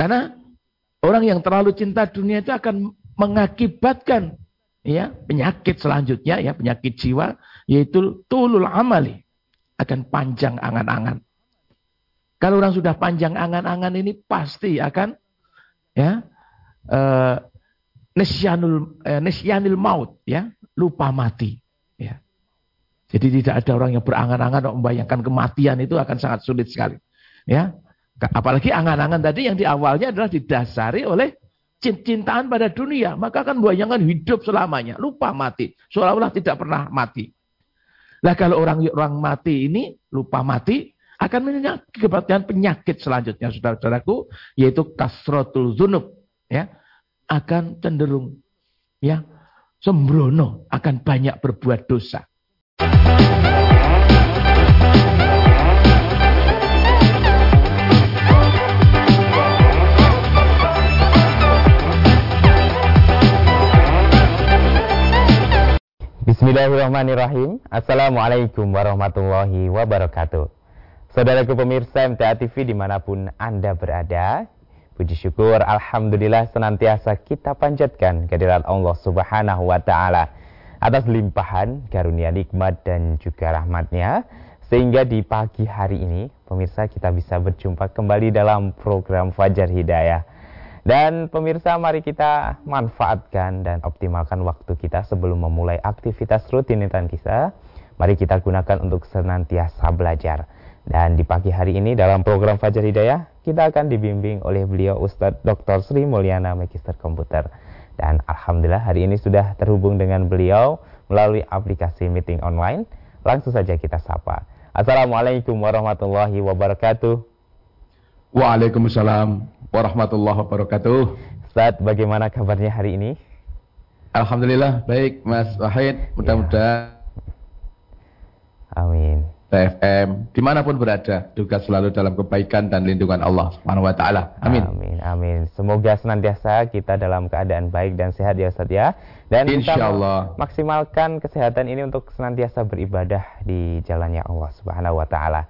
Karena orang yang terlalu cinta dunia itu akan mengakibatkan ya penyakit selanjutnya ya penyakit jiwa yaitu tulul amali akan panjang angan-angan. Kalau orang sudah panjang angan-angan ini pasti akan ya uh, nesyanul uh, nesyanil maut ya lupa mati ya. Jadi tidak ada orang yang berangan-angan membayangkan kematian itu akan sangat sulit sekali. Ya. Apalagi angan-angan tadi yang di awalnya adalah didasari oleh cintaan pada dunia. Maka akan bayangkan hidup selamanya. Lupa mati. Seolah-olah tidak pernah mati. Nah kalau orang orang mati ini lupa mati akan menyebabkan penyakit selanjutnya saudara-saudaraku yaitu kasrotul zunub ya akan cenderung ya sembrono akan banyak berbuat dosa. Bismillahirrahmanirrahim. Assalamualaikum warahmatullahi wabarakatuh. Saudaraku pemirsa MTA TV di mana pun Anda berada Puji syukur Alhamdulillah senantiasa kita panjatkan kehadirat Allah subhanahu wa ta'ala Atas limpahan karunia nikmat dan juga rahmatnya. Sehingga di pagi hari ini pemirsa kita bisa berjumpa kembali dalam program Fajar Hidayah dan pemirsa mari kita manfaatkan dan optimalkan waktu kita sebelum memulai aktivitas rutinitas kita. Mari kita gunakan untuk senantiasa belajar. Dan di pagi hari ini dalam program Fajar Hidayah, kita akan dibimbing oleh beliau Ustadz Dr. Sri Mulyana Magister Komputer. Dan Alhamdulillah hari ini sudah terhubung dengan beliau melalui aplikasi meeting online. Langsung saja kita sapa. Assalamualaikum warahmatullahi wabarakatuh. Waalaikumsalam warahmatullahi wabarakatuh. Ustaz, bagaimana kabarnya hari ini? Alhamdulillah baik Mas Wahid. Mudah-mudahan. Ya. Amin. TFM di mana pun berada juga selalu dalam kebaikan dan lindungan Allah Subhanahu Wa Taala. Amin. Amin. Amin. Semoga senantiasa kita dalam keadaan baik dan sehat ya Ustaz ya. Dan Insya Allah. maksimalkan kesehatan ini untuk senantiasa beribadah di jalannya Allah Subhanahu Wa Taala.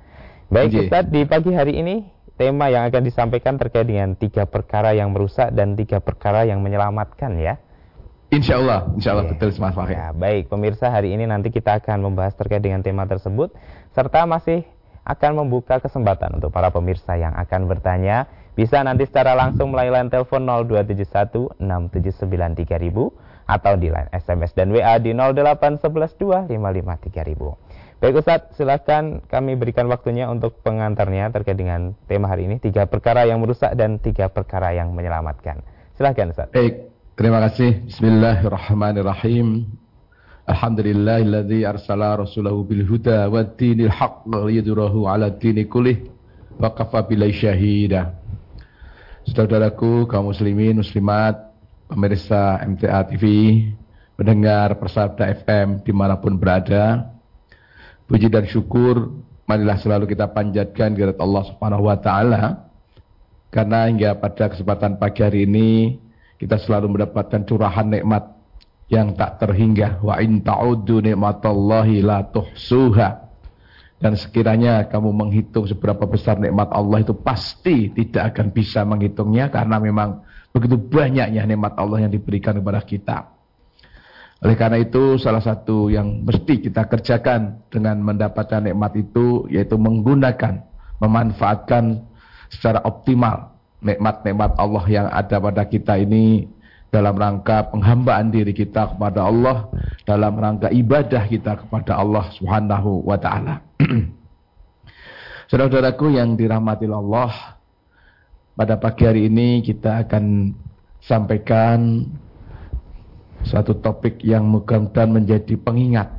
Baik Ustaz di pagi hari ini tema yang akan disampaikan terkait dengan tiga perkara yang merusak dan tiga perkara yang menyelamatkan ya. Insya Allah, insya Allah yeah. betul Mas Fahri. Ya, baik, pemirsa hari ini nanti kita akan membahas terkait dengan tema tersebut serta masih akan membuka kesempatan untuk para pemirsa yang akan bertanya bisa nanti secara langsung melalui line telepon 0271 atau di line SMS dan WA di 08112553000. Baik Ustadz, silakan kami berikan waktunya untuk pengantarnya terkait dengan tema hari ini. Tiga perkara yang merusak dan tiga perkara yang menyelamatkan. Silakan Ustadz. Baik, terima kasih. Bismillahirrahmanirrahim. Alhamdulillahilladzi arsala rasulahu bil huda wa dinil haqq liyudhirahu ala dini wa kafa bilai syahida. Saudaraku kaum muslimin muslimat, pemirsa MTA TV, mendengar Persabda FM di mana pun berada, Puji dan syukur marilah selalu kita panjatkan kepada Allah Subhanahu wa taala. Karena hingga pada kesempatan pagi hari ini kita selalu mendapatkan curahan nikmat yang tak terhingga. Wa in ta'uddu nikmatallahi la tuhsuha. Dan sekiranya kamu menghitung seberapa besar nikmat Allah itu pasti tidak akan bisa menghitungnya karena memang begitu banyaknya nikmat Allah yang diberikan kepada kita. Oleh karena itu salah satu yang mesti kita kerjakan dengan mendapatkan nikmat itu yaitu menggunakan, memanfaatkan secara optimal nikmat-nikmat Allah yang ada pada kita ini dalam rangka penghambaan diri kita kepada Allah, dalam rangka ibadah kita kepada Allah Subhanahu wa taala. Saudara-saudaraku yang dirahmati Allah, pada pagi hari ini kita akan sampaikan satu topik yang mudah-mudahan menjadi pengingat,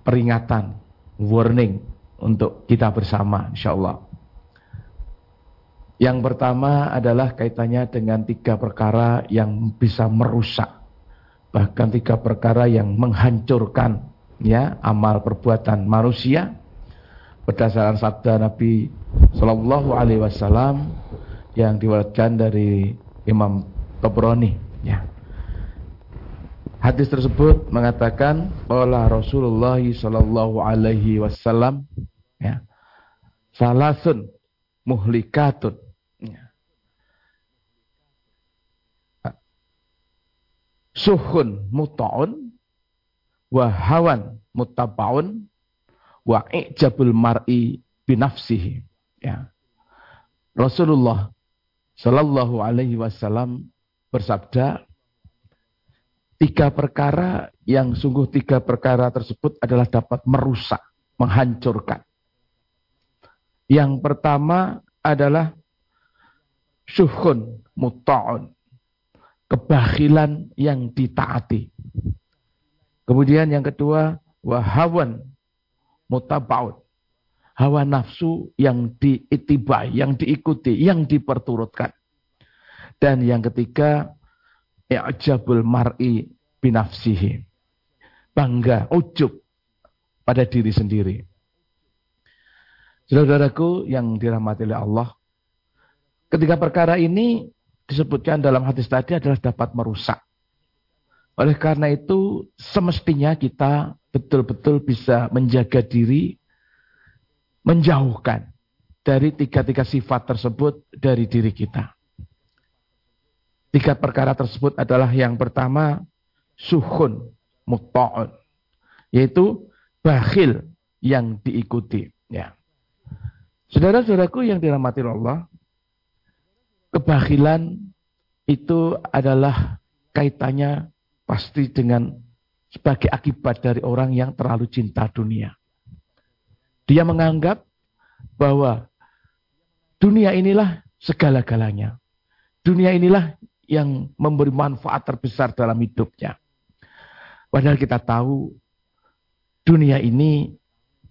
peringatan, warning untuk kita bersama insyaAllah. Yang pertama adalah kaitannya dengan tiga perkara yang bisa merusak. Bahkan tiga perkara yang menghancurkan ya amal perbuatan manusia. Berdasarkan sabda Nabi Sallallahu Alaihi Wasallam yang diwariskan dari Imam Tobroni. Ya. Hadis tersebut mengatakan bahwa Rasulullah Shallallahu Alaihi Wasallam ya, salasun muhlikatun. Ya. Suhun muta'un wahawan mutabaun wa ijabul mar'i binafsihi ya Rasulullah Shallallahu alaihi wasallam bersabda tiga perkara yang sungguh tiga perkara tersebut adalah dapat merusak, menghancurkan. Yang pertama adalah syuhun muta'un. Kebahilan yang ditaati. Kemudian yang kedua, wahawan mutaba'un. Hawa nafsu yang diitibai, yang diikuti, yang diperturutkan. Dan yang ketiga, i'jabul mar'i binafsihi. Bangga, ujub pada diri sendiri. Saudaraku yang dirahmati oleh Allah, ketiga perkara ini disebutkan dalam hadis tadi adalah dapat merusak. Oleh karena itu, semestinya kita betul-betul bisa menjaga diri, menjauhkan dari tiga-tiga sifat tersebut dari diri kita. Tiga perkara tersebut adalah yang pertama suhun mutta'un. Yaitu bakhil yang diikuti. Ya. Saudara-saudaraku yang dirahmati Allah, kebakhilan itu adalah kaitannya pasti dengan sebagai akibat dari orang yang terlalu cinta dunia. Dia menganggap bahwa dunia inilah segala-galanya. Dunia inilah yang memberi manfaat terbesar dalam hidupnya. Padahal kita tahu dunia ini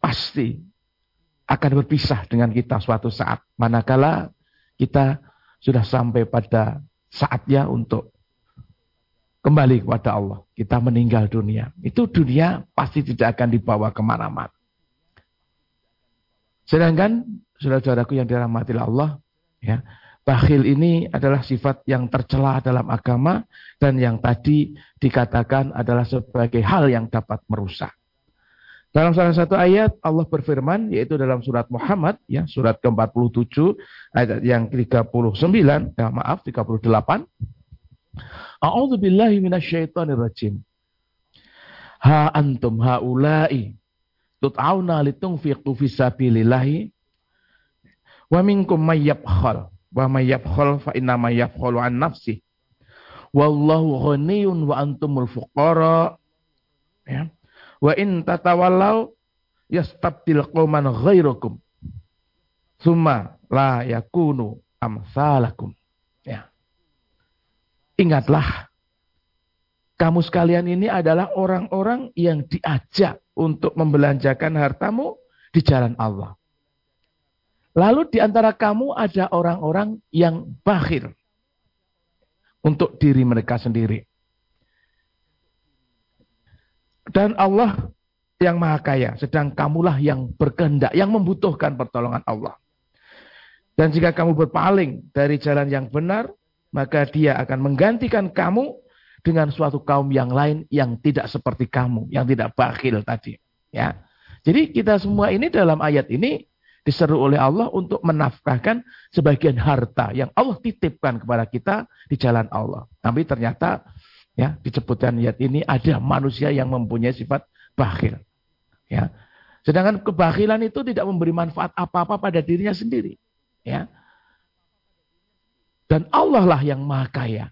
pasti akan berpisah dengan kita suatu saat. Manakala kita sudah sampai pada saatnya untuk kembali kepada Allah. Kita meninggal dunia. Itu dunia pasti tidak akan dibawa ke mana-mana. Sedangkan saudara-saudaraku yang dirahmati Allah, ya, Bakhil ini adalah sifat yang tercela dalam agama dan yang tadi dikatakan adalah sebagai hal yang dapat merusak. Dalam salah satu ayat Allah berfirman yaitu dalam surat Muhammad ya surat ke-47 ayat yang ke-39 ya maaf 38 A'udzu billahi minasyaitonir rajim Ha antum haula'i tut'auna litunfiqu fi sabilillahi wa minkum may yabkhal Wa may yabkhal fa inna ma yabkhalu an nafsi. Wallahu ghaniyun wa antumul fuqara. Ya. Wa in tatawallaw yastabdil qauman ghairakum. Summa la yakunu amsalakum. Ya. Ingatlah kamu sekalian ini adalah orang-orang yang diajak untuk membelanjakan hartamu di jalan Allah. Lalu di antara kamu ada orang-orang yang bakhil untuk diri mereka sendiri. Dan Allah yang maha kaya, sedang kamulah yang berkehendak, yang membutuhkan pertolongan Allah. Dan jika kamu berpaling dari jalan yang benar, maka dia akan menggantikan kamu dengan suatu kaum yang lain yang tidak seperti kamu, yang tidak bakhil tadi. Ya, Jadi kita semua ini dalam ayat ini diseru oleh Allah untuk menafkahkan sebagian harta yang Allah titipkan kepada kita di jalan Allah. Tapi ternyata ya disebutkan ayat ini ada manusia yang mempunyai sifat bakhil. Ya. Sedangkan kebakhilan itu tidak memberi manfaat apa-apa pada dirinya sendiri. Ya. Dan Allah lah yang maha kaya.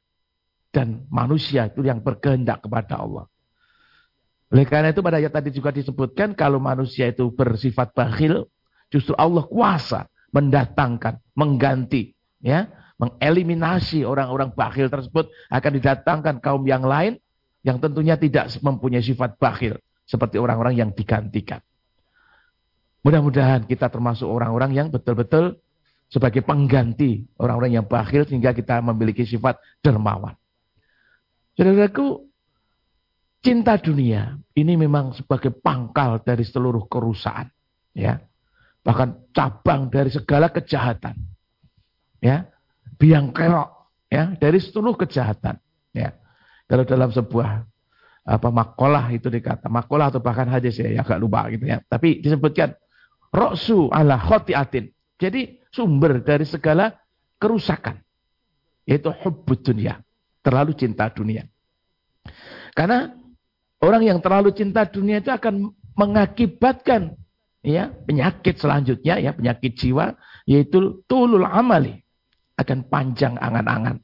Dan manusia itu yang berkehendak kepada Allah. Oleh karena itu pada ayat tadi juga disebutkan kalau manusia itu bersifat bakhil, Justru Allah kuasa mendatangkan, mengganti, ya, mengeliminasi orang-orang bakhil tersebut akan didatangkan kaum yang lain yang tentunya tidak mempunyai sifat bakhil seperti orang-orang yang digantikan. Mudah-mudahan kita termasuk orang-orang yang betul-betul sebagai pengganti orang-orang yang bakhil sehingga kita memiliki sifat dermawan. Saudaraku, cinta dunia ini memang sebagai pangkal dari seluruh kerusakan. Ya, bahkan cabang dari segala kejahatan. Ya, biang kerok ya dari seluruh kejahatan. Ya, kalau dalam sebuah apa makalah itu dikata makalah atau bahkan hadis ya, ya agak lupa gitu ya. Tapi disebutkan roksu ala khotiatin. Jadi sumber dari segala kerusakan. Yaitu hubbud dunia. Terlalu cinta dunia. Karena orang yang terlalu cinta dunia itu akan mengakibatkan ya penyakit selanjutnya ya penyakit jiwa yaitu tulul amali akan panjang angan-angan.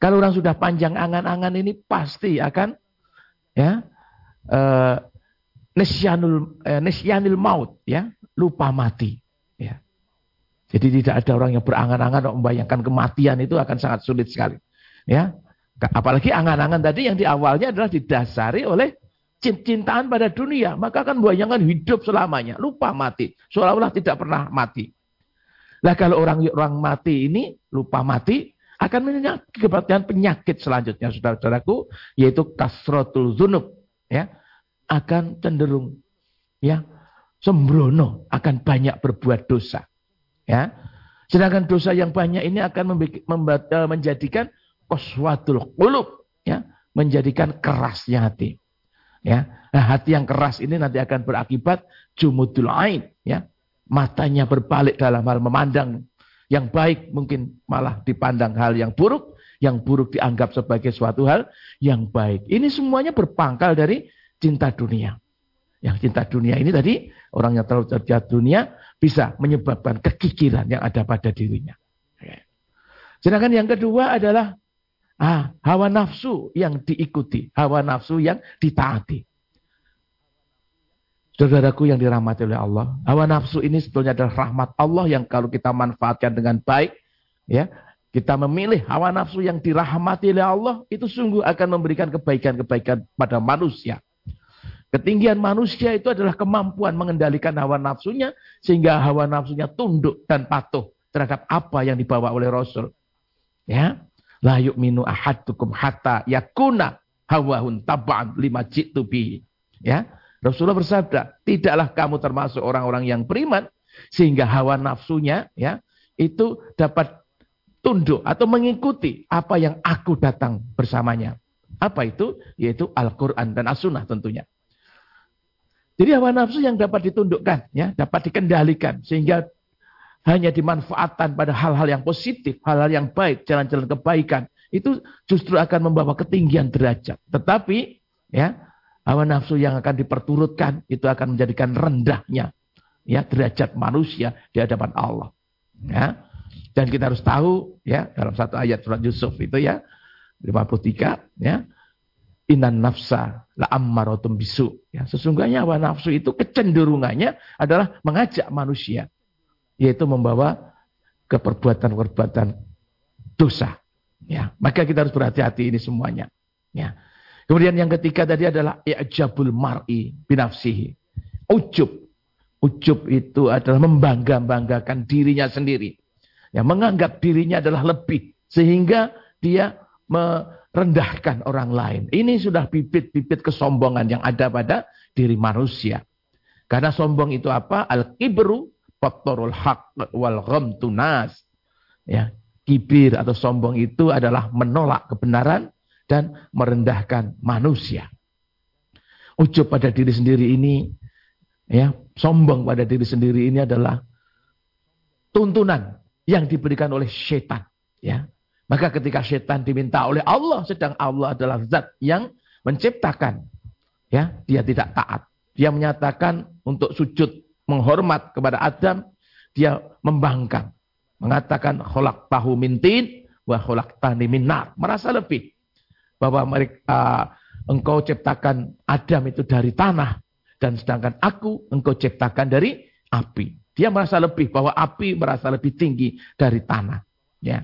Kalau orang sudah panjang angan-angan ini pasti akan ya nesyanul uh, nesyanil maut ya lupa mati ya. Jadi tidak ada orang yang berangan-angan membayangkan kematian itu akan sangat sulit sekali. Ya. Apalagi angan-angan tadi yang di awalnya adalah didasari oleh cintaan pada dunia. Maka akan membayangkan hidup selamanya. Lupa mati. Seolah-olah tidak pernah mati. Lah kalau orang orang mati ini lupa mati akan menyebabkan penyakit selanjutnya saudara-saudaraku yaitu kasrotul zunub ya akan cenderung ya sembrono akan banyak berbuat dosa ya sedangkan dosa yang banyak ini akan eh, menjadikan koswatul qulub ya menjadikan kerasnya hati. Ya nah, hati yang keras ini nanti akan berakibat jumudul ain ya. Matanya berbalik dalam hal memandang. Yang baik mungkin malah dipandang hal yang buruk yang buruk dianggap sebagai suatu hal yang baik. Ini semuanya berpangkal dari cinta dunia. Yang cinta dunia ini tadi orang yang terlalu cerdas dunia bisa menyebabkan kekikiran yang ada pada dirinya. Sedangkan yang kedua adalah Ah, hawa nafsu yang diikuti, hawa nafsu yang ditaati. Saudaraku yang dirahmati oleh Allah, hawa nafsu ini sebetulnya adalah rahmat Allah yang kalau kita manfaatkan dengan baik, ya, kita memilih hawa nafsu yang dirahmati oleh Allah, itu sungguh akan memberikan kebaikan-kebaikan pada manusia. Ketinggian manusia itu adalah kemampuan mengendalikan hawa nafsunya sehingga hawa nafsunya tunduk dan patuh terhadap apa yang dibawa oleh Rasul. Ya. La yu'minu ahadukum hatta yakuna hawahun taba'an lima jitu bi. Ya. Rasulullah bersabda, tidaklah kamu termasuk orang-orang yang beriman sehingga hawa nafsunya ya itu dapat tunduk atau mengikuti apa yang aku datang bersamanya. Apa itu? Yaitu Al-Quran dan As-Sunnah tentunya. Jadi hawa nafsu yang dapat ditundukkan, ya, dapat dikendalikan sehingga hanya dimanfaatkan pada hal-hal yang positif, hal-hal yang baik, jalan-jalan kebaikan, itu justru akan membawa ketinggian derajat. Tetapi ya, hawa nafsu yang akan diperturutkan itu akan menjadikan rendahnya ya derajat manusia di hadapan Allah. Ya. Dan kita harus tahu ya dalam satu ayat surat Yusuf itu ya 53 ya Inan nafsa la ammarotum bisu. Ya, sesungguhnya hawa nafsu itu kecenderungannya adalah mengajak manusia yaitu membawa ke perbuatan-perbuatan dosa. Ya, maka kita harus berhati-hati ini semuanya. Ya. Kemudian yang ketiga tadi adalah i'jabul mar'i binafsihi. Ujub. Ujub itu adalah membangga-banggakan dirinya sendiri. Ya, menganggap dirinya adalah lebih sehingga dia merendahkan orang lain. Ini sudah bibit-bibit kesombongan yang ada pada diri manusia. Karena sombong itu apa? Al-kibru Faktorul haq wal tunas. Ya, kibir atau sombong itu adalah menolak kebenaran dan merendahkan manusia. Ujub pada diri sendiri ini, ya, sombong pada diri sendiri ini adalah tuntunan yang diberikan oleh setan. Ya, maka ketika setan diminta oleh Allah, sedang Allah adalah zat yang menciptakan, ya, dia tidak taat. Dia menyatakan untuk sujud menghormat kepada Adam, dia membangkang. Mengatakan kholak tahu mintin, wa kholak tani minar. Merasa lebih. Bahwa mereka, uh, engkau ciptakan Adam itu dari tanah. Dan sedangkan aku engkau ciptakan dari api. Dia merasa lebih bahwa api merasa lebih tinggi dari tanah. Ya.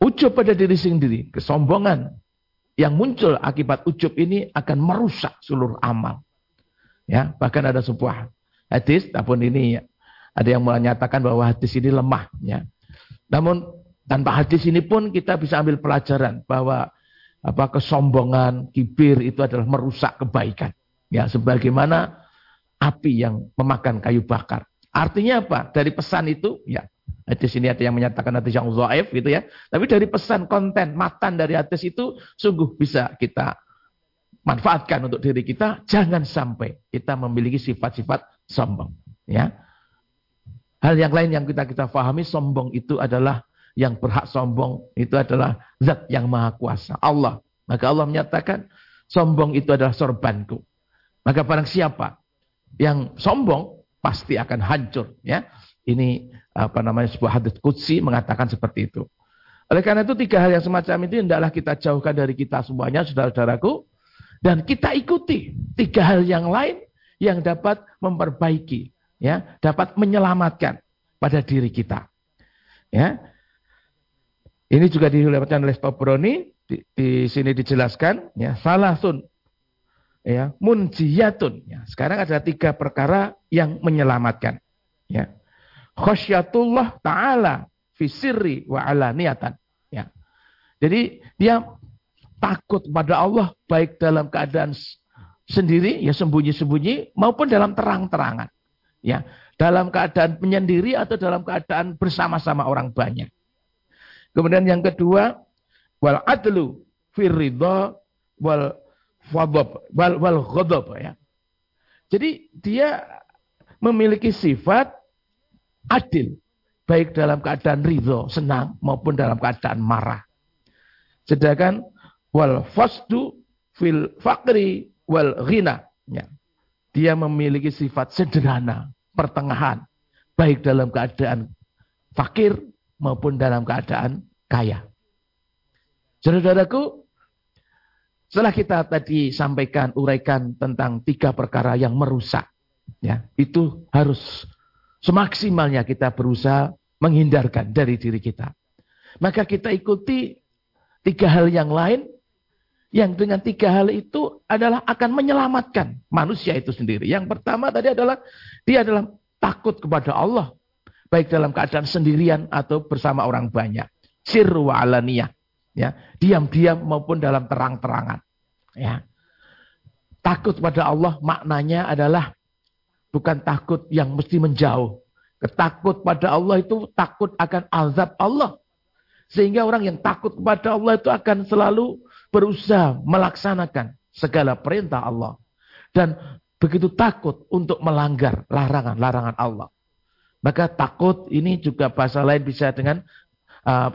Ujub pada diri sendiri, kesombongan yang muncul akibat ujub ini akan merusak seluruh amal. Ya, bahkan ada sebuah hadis, namun ini ada yang menyatakan bahwa hadis ini lemah. Ya. Namun tanpa hadis ini pun kita bisa ambil pelajaran bahwa apa kesombongan, kibir itu adalah merusak kebaikan. Ya, sebagaimana api yang memakan kayu bakar. Artinya apa? Dari pesan itu, ya, hadis ini ada yang menyatakan hadis yang zaif gitu ya. Tapi dari pesan konten, matan dari hadis itu sungguh bisa kita manfaatkan untuk diri kita. Jangan sampai kita memiliki sifat-sifat sombong. Ya. Hal yang lain yang kita kita fahami sombong itu adalah yang berhak sombong itu adalah zat yang maha kuasa. Allah Maka Allah menyatakan sombong itu adalah sorbanku. Maka barang siapa yang sombong pasti akan hancur ya. Ini apa namanya sebuah hadis qudsi mengatakan seperti itu. Oleh karena itu tiga hal yang semacam itu hendaklah kita jauhkan dari kita semuanya saudara-saudaraku dan kita ikuti tiga hal yang lain yang dapat memperbaiki ya, dapat menyelamatkan pada diri kita. Ya. Ini juga dilewatkan oleh Tobroni di, di sini dijelaskan ya salah sun ya munjiyatun ya sekarang ada tiga perkara yang menyelamatkan ya khasyatullah taala fi sirri wa niatan ya jadi dia takut pada Allah baik dalam keadaan sendiri ya sembunyi-sembunyi maupun dalam terang-terangan ya dalam keadaan menyendiri atau dalam keadaan bersama-sama orang banyak kemudian yang kedua wal adlu fir ridha wal fadab wal wal ghadab ya. Jadi dia memiliki sifat adil baik dalam keadaan ridho, senang maupun dalam keadaan marah. Sedangkan wal fasdu fil faqri wal ghina ya. Dia memiliki sifat sederhana, pertengahan, baik dalam keadaan fakir maupun dalam keadaan kaya. Saudaraku, setelah kita tadi sampaikan, uraikan tentang tiga perkara yang merusak, ya, itu harus semaksimalnya kita berusaha menghindarkan dari diri kita. Maka kita ikuti tiga hal yang lain, yang dengan tiga hal itu adalah akan menyelamatkan manusia itu sendiri. Yang pertama tadi adalah, dia adalah takut kepada Allah. Baik dalam keadaan sendirian atau bersama orang banyak. Sirru wa alaniyah ya diam-diam maupun dalam terang-terangan ya takut pada Allah maknanya adalah bukan takut yang mesti menjauh ketakut pada Allah itu takut akan azab Allah sehingga orang yang takut kepada Allah itu akan selalu berusaha melaksanakan segala perintah Allah dan begitu takut untuk melanggar larangan-larangan Allah maka takut ini juga bahasa lain bisa dengan uh,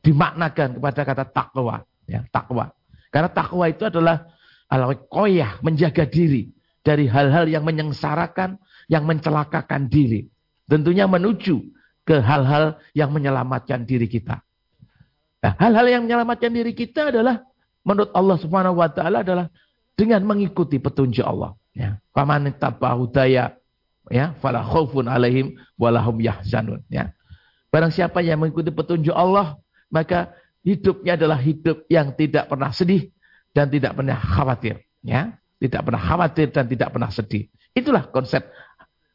dimaknakan kepada kata takwa, ya, takwa. Karena takwa itu adalah al-qoyah, menjaga diri dari hal-hal yang menyengsarakan, yang mencelakakan diri. Tentunya menuju ke hal-hal yang menyelamatkan diri kita. Nah, hal-hal yang menyelamatkan diri kita adalah menurut Allah Subhanahu wa taala adalah dengan mengikuti petunjuk Allah, ya. Faman tabahudaya ya, fala khaufun alaihim walahum yahzanun, ya. Barang siapa yang mengikuti petunjuk Allah, maka hidupnya adalah hidup yang tidak pernah sedih dan tidak pernah khawatir. Ya, tidak pernah khawatir dan tidak pernah sedih. Itulah konsep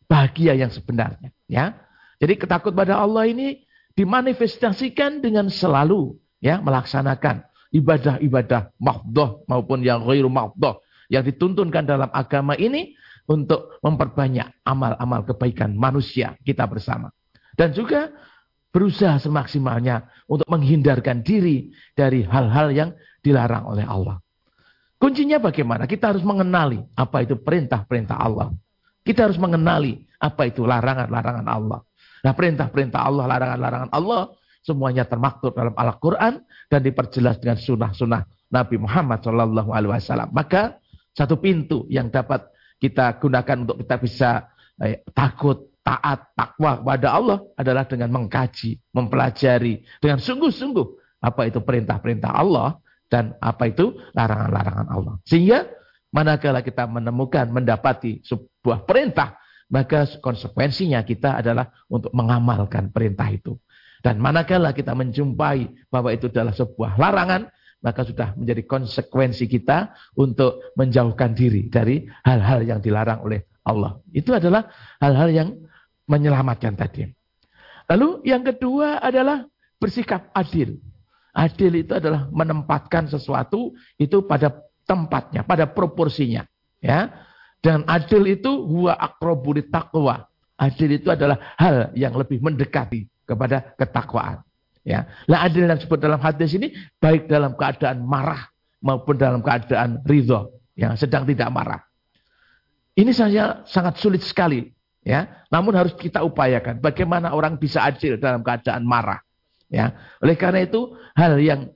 bahagia yang sebenarnya. Ya, jadi ketakut pada Allah ini dimanifestasikan dengan selalu ya melaksanakan ibadah-ibadah mahdoh maupun yang ghairu mahdoh yang dituntunkan dalam agama ini untuk memperbanyak amal-amal kebaikan manusia kita bersama. Dan juga berusaha semaksimalnya untuk menghindarkan diri dari hal-hal yang dilarang oleh Allah. Kuncinya bagaimana? Kita harus mengenali apa itu perintah-perintah Allah. Kita harus mengenali apa itu larangan-larangan Allah. Nah perintah-perintah Allah, larangan-larangan Allah semuanya termaktub dalam Al-Quran dan diperjelas dengan sunnah-sunnah Nabi Muhammad SAW. Maka satu pintu yang dapat kita gunakan untuk kita bisa eh, takut, taat, takwa kepada Allah adalah dengan mengkaji, mempelajari dengan sungguh-sungguh apa itu perintah-perintah Allah dan apa itu larangan-larangan Allah. Sehingga manakala kita menemukan, mendapati sebuah perintah, maka konsekuensinya kita adalah untuk mengamalkan perintah itu. Dan manakala kita menjumpai bahwa itu adalah sebuah larangan, maka sudah menjadi konsekuensi kita untuk menjauhkan diri dari hal-hal yang dilarang oleh Allah. Itu adalah hal-hal yang menyelamatkan tadi. Lalu yang kedua adalah bersikap adil. Adil itu adalah menempatkan sesuatu itu pada tempatnya, pada proporsinya, ya. Dan adil itu huwa akrobuli takwa. Adil itu adalah hal yang lebih mendekati kepada ketakwaan. Ya. Nah adil yang disebut dalam hadis ini baik dalam keadaan marah maupun dalam keadaan ridho yang sedang tidak marah. Ini saja sangat sulit sekali Ya, namun harus kita upayakan. Bagaimana orang bisa adil dalam keadaan marah. Ya, oleh karena itu hal yang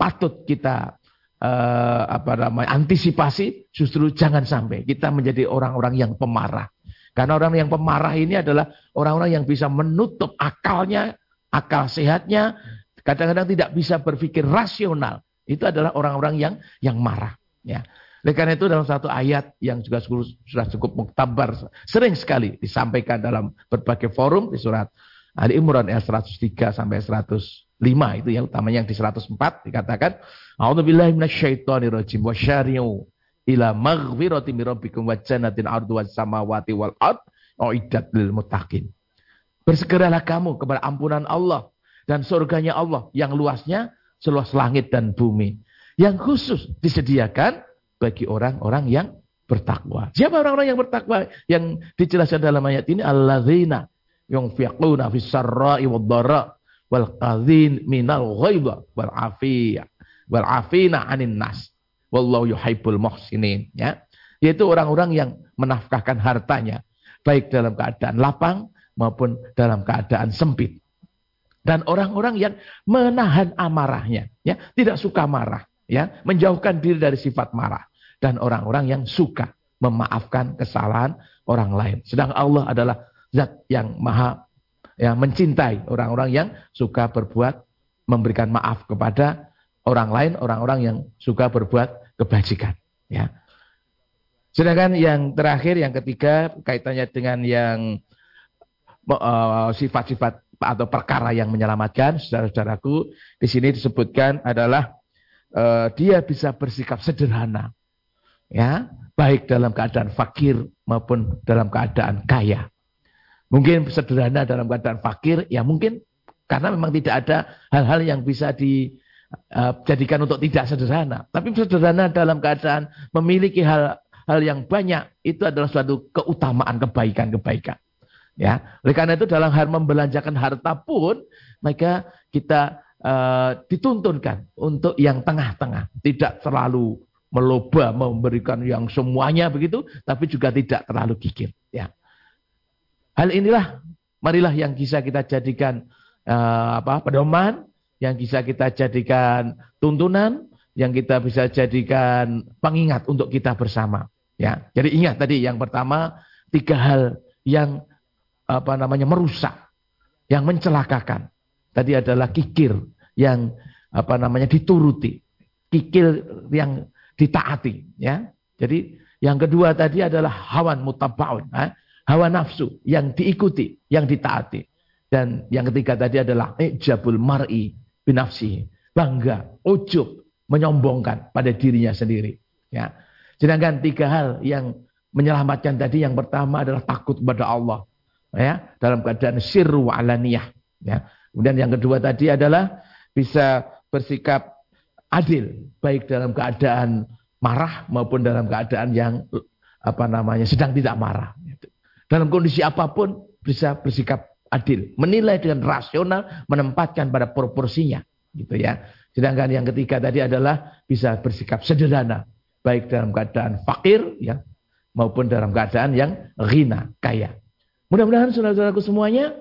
patut kita uh, apa namanya antisipasi justru jangan sampai kita menjadi orang-orang yang pemarah. Karena orang yang pemarah ini adalah orang-orang yang bisa menutup akalnya, akal sehatnya, kadang-kadang tidak bisa berpikir rasional. Itu adalah orang-orang yang yang marah. Ya. Oleh karena itu dalam satu ayat yang juga sudah cukup muktabar, sering sekali disampaikan dalam berbagai forum di surat Ali Imran ayat 103 sampai 105 itu ya utamanya yang di 104 dikatakan A'udzubillahi minasyaitonirrajim wasyari'u ila maghfirati min rabbikum wa jannatin ardu was samawati wal ard uiddat lil muttaqin. Bersegeralah kamu kepada ampunan Allah dan surganya Allah yang luasnya seluas langit dan bumi. Yang khusus disediakan bagi orang-orang yang bertakwa. Siapa orang-orang yang bertakwa? Yang dijelaskan dalam ayat ini alladzina yunfiquna fis sarra'i wad dharra wal qadhin minal ghaidha wal afiyah wal afina 'anin nas. Wallahu yuhibbul muhsinin, ya. Yaitu orang-orang yang menafkahkan hartanya baik dalam keadaan lapang maupun dalam keadaan sempit. Dan orang-orang yang menahan amarahnya, ya, tidak suka marah, ya, menjauhkan diri dari sifat marah dan orang-orang yang suka memaafkan kesalahan orang lain. Sedang Allah adalah zat yang maha yang mencintai orang-orang yang suka berbuat memberikan maaf kepada orang lain, orang-orang yang suka berbuat kebajikan, ya. Sedangkan yang terakhir, yang ketiga, kaitannya dengan yang eh, sifat-sifat uh, atau perkara yang menyelamatkan, saudara-saudaraku, di sini disebutkan adalah uh, dia bisa bersikap sederhana, ya baik dalam keadaan fakir maupun dalam keadaan kaya. Mungkin sederhana dalam keadaan fakir, ya mungkin karena memang tidak ada hal-hal yang bisa dijadikan uh, untuk tidak sederhana. Tapi sederhana dalam keadaan memiliki hal-hal yang banyak itu adalah suatu keutamaan kebaikan-kebaikan. Ya, oleh karena itu dalam hal membelanjakan harta pun maka kita uh, dituntunkan untuk yang tengah-tengah, tidak terlalu meloba memberikan yang semuanya begitu, tapi juga tidak terlalu gigit. Ya. Hal inilah, marilah yang bisa kita jadikan uh, apa pedoman, yang bisa kita jadikan tuntunan, yang kita bisa jadikan pengingat untuk kita bersama. Ya, jadi ingat tadi yang pertama tiga hal yang apa namanya merusak, yang mencelakakan. Tadi adalah kikir yang apa namanya dituruti, kikir yang ditaati ya. Jadi yang kedua tadi adalah hawan mutabaun, ha? hawa nafsu yang diikuti, yang ditaati. Dan yang ketiga tadi adalah ijabul mar'i binafsi, bangga, ujub, menyombongkan pada dirinya sendiri. Ya. Sedangkan tiga hal yang menyelamatkan tadi yang pertama adalah takut kepada Allah. Ya, dalam keadaan sirru alaniyah. Ya. Kemudian yang kedua tadi adalah bisa bersikap adil baik dalam keadaan marah maupun dalam keadaan yang apa namanya sedang tidak marah. Dalam kondisi apa pun bisa bersikap adil, menilai dengan rasional, menempatkan pada proporsinya, gitu ya. Sedangkan yang ketiga tadi adalah bisa bersikap sederhana, baik dalam keadaan fakir ya maupun dalam keadaan yang ghina, kaya. Mudah-mudahan saudara-saudaraku semuanya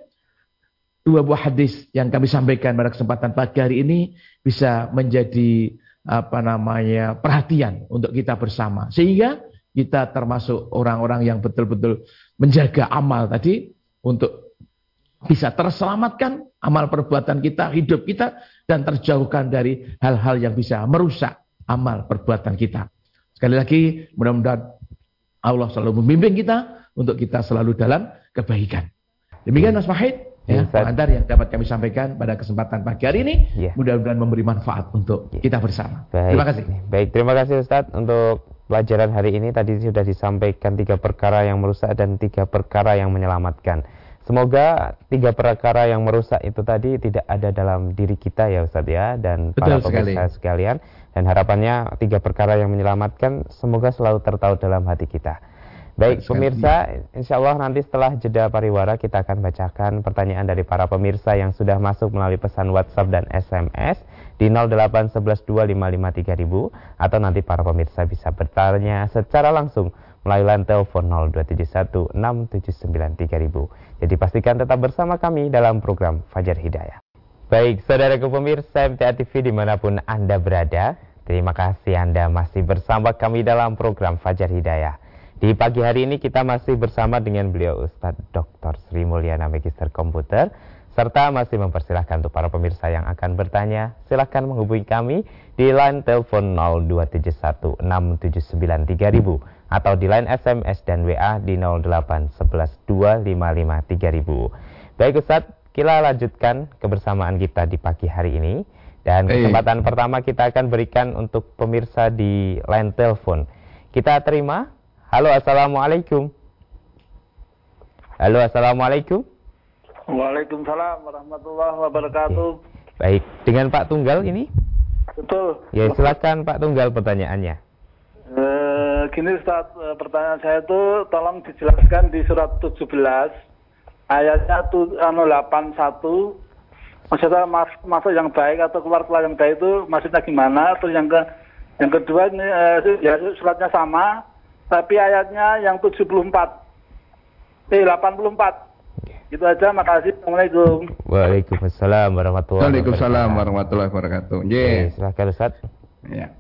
dua buah hadis yang kami sampaikan pada kesempatan pagi hari ini bisa menjadi apa namanya perhatian untuk kita bersama sehingga kita termasuk orang-orang yang betul-betul menjaga amal tadi untuk bisa terselamatkan amal perbuatan kita, hidup kita dan terjauhkan dari hal-hal yang bisa merusak amal perbuatan kita. Sekali lagi mudah-mudahan Allah selalu membimbing kita untuk kita selalu dalam kebaikan. Demikian Mas Fahid. Ya, pengantar yang dapat kami sampaikan pada kesempatan pagi hari ini. Ya. Mudah-mudahan memberi manfaat untuk ya. kita bersama. Baik. Terima kasih. Baik, terima kasih Ustaz untuk pelajaran hari ini. Tadi sudah disampaikan tiga perkara yang merusak dan tiga perkara yang menyelamatkan. Semoga tiga perkara yang merusak itu tadi tidak ada dalam diri kita ya Ustaz ya dan Betul para pemirsa sekalian. Dan harapannya tiga perkara yang menyelamatkan semoga selalu tertaut dalam hati kita. Baik pemirsa, insya Allah nanti setelah jeda pariwara kita akan bacakan pertanyaan dari para pemirsa yang sudah masuk melalui pesan WhatsApp dan SMS di 08112553000 atau nanti para pemirsa bisa bertanya secara langsung melalui telepon 02716793000. Jadi pastikan tetap bersama kami dalam program Fajar Hidayah. Baik, saudaraku pemirsa MTA TV di mana pun Anda berada, Terima kasih Anda masih bersama kami dalam program Fajar Hidayah. Di pagi hari ini kita masih bersama dengan beliau Ustadz Dr. Sri Mulyana Magister Komputer serta masih mempersilahkan untuk para pemirsa yang akan bertanya silahkan menghubungi kami di line telepon 02716793000 atau di line SMS dan WA di 08112553000. Baik Ustadz, kita lanjutkan kebersamaan kita di pagi hari ini. Dan kesempatan pertama kita akan berikan untuk pemirsa di line telepon. Kita terima. Halo, Assalamualaikum. Halo, Assalamualaikum. Waalaikumsalam warahmatullahi wabarakatuh. Baik, dengan Pak Tunggal ini? Betul. Ya, silakan Pak Tunggal pertanyaannya. E, gini Ustaz, eh, pertanyaan saya itu tolong dijelaskan di surat 17 ayatnya tuh anu 81 maksudnya mas, masuk yang baik atau keluar keluar yang baik itu maksudnya gimana? Terus yang ke yang kedua ini eh, ya suratnya sama tapi ayatnya yang 74 eh 84 itu aja. Makasih. Assalamualaikum. Waalaikumsalam warahmatullahi wabarakatuh. waalaikumsalam warahmatullahi wabarakatuh. Yeah. silakan Ustaz. Ya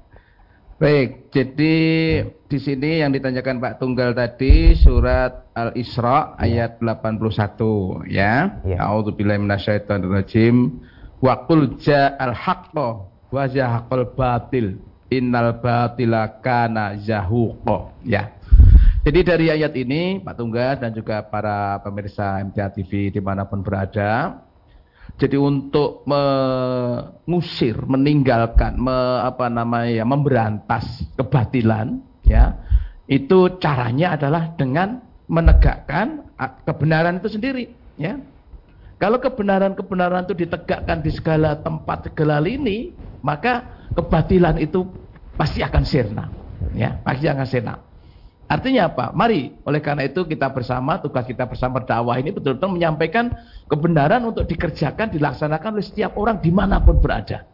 Baik, jadi di sini yang ditanyakan Pak Tunggal tadi surat Al-Isra ayat 81 ya. ya. A'udzubillahi minasyaitonirrajim. Wa qul ja'al haqqo wa zahaqal batil. Innal batila kana zahuqa. Ya. Jadi dari ayat ini Pak Tunggal dan juga para pemirsa MTA TV di mana pun berada jadi untuk mengusir, meninggalkan, me, apa namanya, ya, memberantas kebatilan, ya, itu caranya adalah dengan menegakkan kebenaran itu sendiri, ya. Kalau kebenaran-kebenaran itu ditegakkan di segala tempat, segala lini, maka kebatilan itu pasti akan sirna, ya, pasti akan sirna. Artinya apa? Mari, oleh karena itu kita bersama, tugas kita bersama dakwah ini betul-betul menyampaikan kebenaran untuk dikerjakan, dilaksanakan oleh setiap orang di mana pun berada.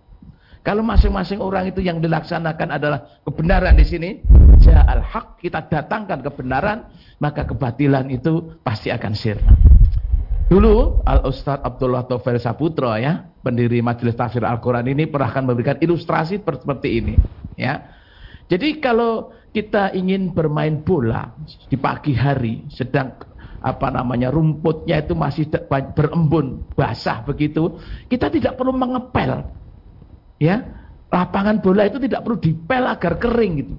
Kalau masing-masing orang itu yang dilaksanakan adalah kebenaran di sini, ja'al haq, kita datangkan kebenaran, maka kebatilan itu pasti akan sirna. Dulu Al Ustadz Abdullah Tofel Saputro ya, pendiri Majelis Tafsir Al-Quran ini pernah akan memberikan ilustrasi seperti ini. Ya, jadi kalau kita ingin bermain bola di pagi hari sedang apa namanya rumputnya itu masih berembun basah begitu kita tidak perlu mengepel ya. Lapangan bola itu tidak perlu dipel agar kering gitu.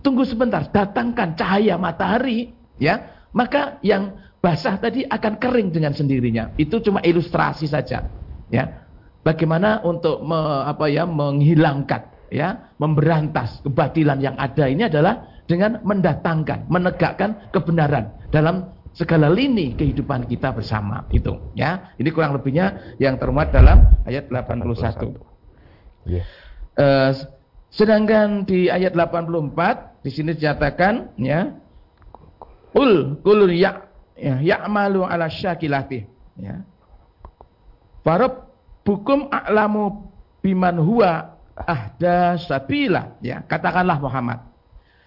Tunggu sebentar datangkan cahaya matahari ya. Maka yang basah tadi akan kering dengan sendirinya. Itu cuma ilustrasi saja ya. Bagaimana untuk me, apa ya menghilangkan ya memberantas kebatilan yang ada ini adalah dengan mendatangkan, menegakkan kebenaran dalam segala lini kehidupan kita bersama itu ya. Ini kurang lebihnya yang termuat dalam ayat 81. Yeah. Uh, sedangkan di ayat 84 di sini dinyatakan ya Ul kulun ya ya ya'malu ala syakilati ya. Farab bukum a'lamu biman huwa ahda sabila ya. Katakanlah Muhammad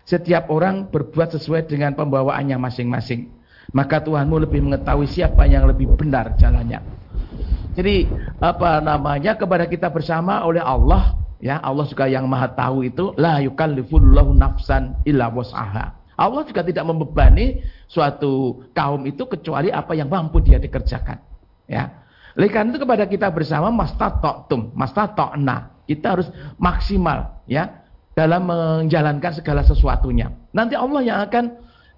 setiap orang berbuat sesuai dengan pembawaannya masing-masing. Maka Tuhanmu lebih mengetahui siapa yang lebih benar jalannya. Jadi apa namanya kepada kita bersama oleh Allah ya Allah juga yang maha tahu itu la yukallifullahu nafsan illa was'aha. Allah juga tidak membebani suatu kaum itu kecuali apa yang mampu dia dikerjakan. Ya. Oleh karena itu kepada kita bersama mastatoktum, mastatokna. Kita harus maksimal ya dalam menjalankan segala sesuatunya. Nanti Allah yang akan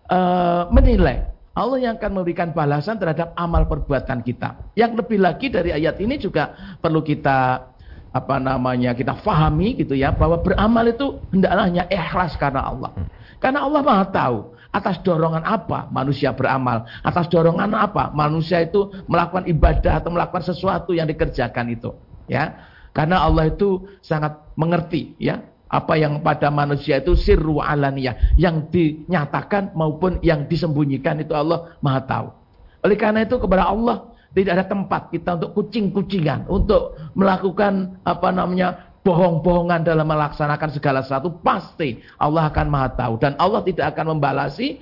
uh, menilai. Allah yang akan memberikan balasan terhadap amal perbuatan kita. Yang lebih lagi dari ayat ini juga perlu kita apa namanya kita fahami gitu ya bahwa beramal itu hendaklah hanya ikhlas karena Allah. Karena Allah Maha tahu atas dorongan apa manusia beramal, atas dorongan apa manusia itu melakukan ibadah atau melakukan sesuatu yang dikerjakan itu, ya. Karena Allah itu sangat mengerti ya apa yang pada manusia itu sirru alaniyah yang dinyatakan maupun yang disembunyikan itu Allah Maha tahu. Oleh karena itu kepada Allah tidak ada tempat kita untuk kucing-kucingan, untuk melakukan apa namanya bohong-bohongan dalam melaksanakan segala sesuatu pasti Allah akan Maha tahu dan Allah tidak akan membalasi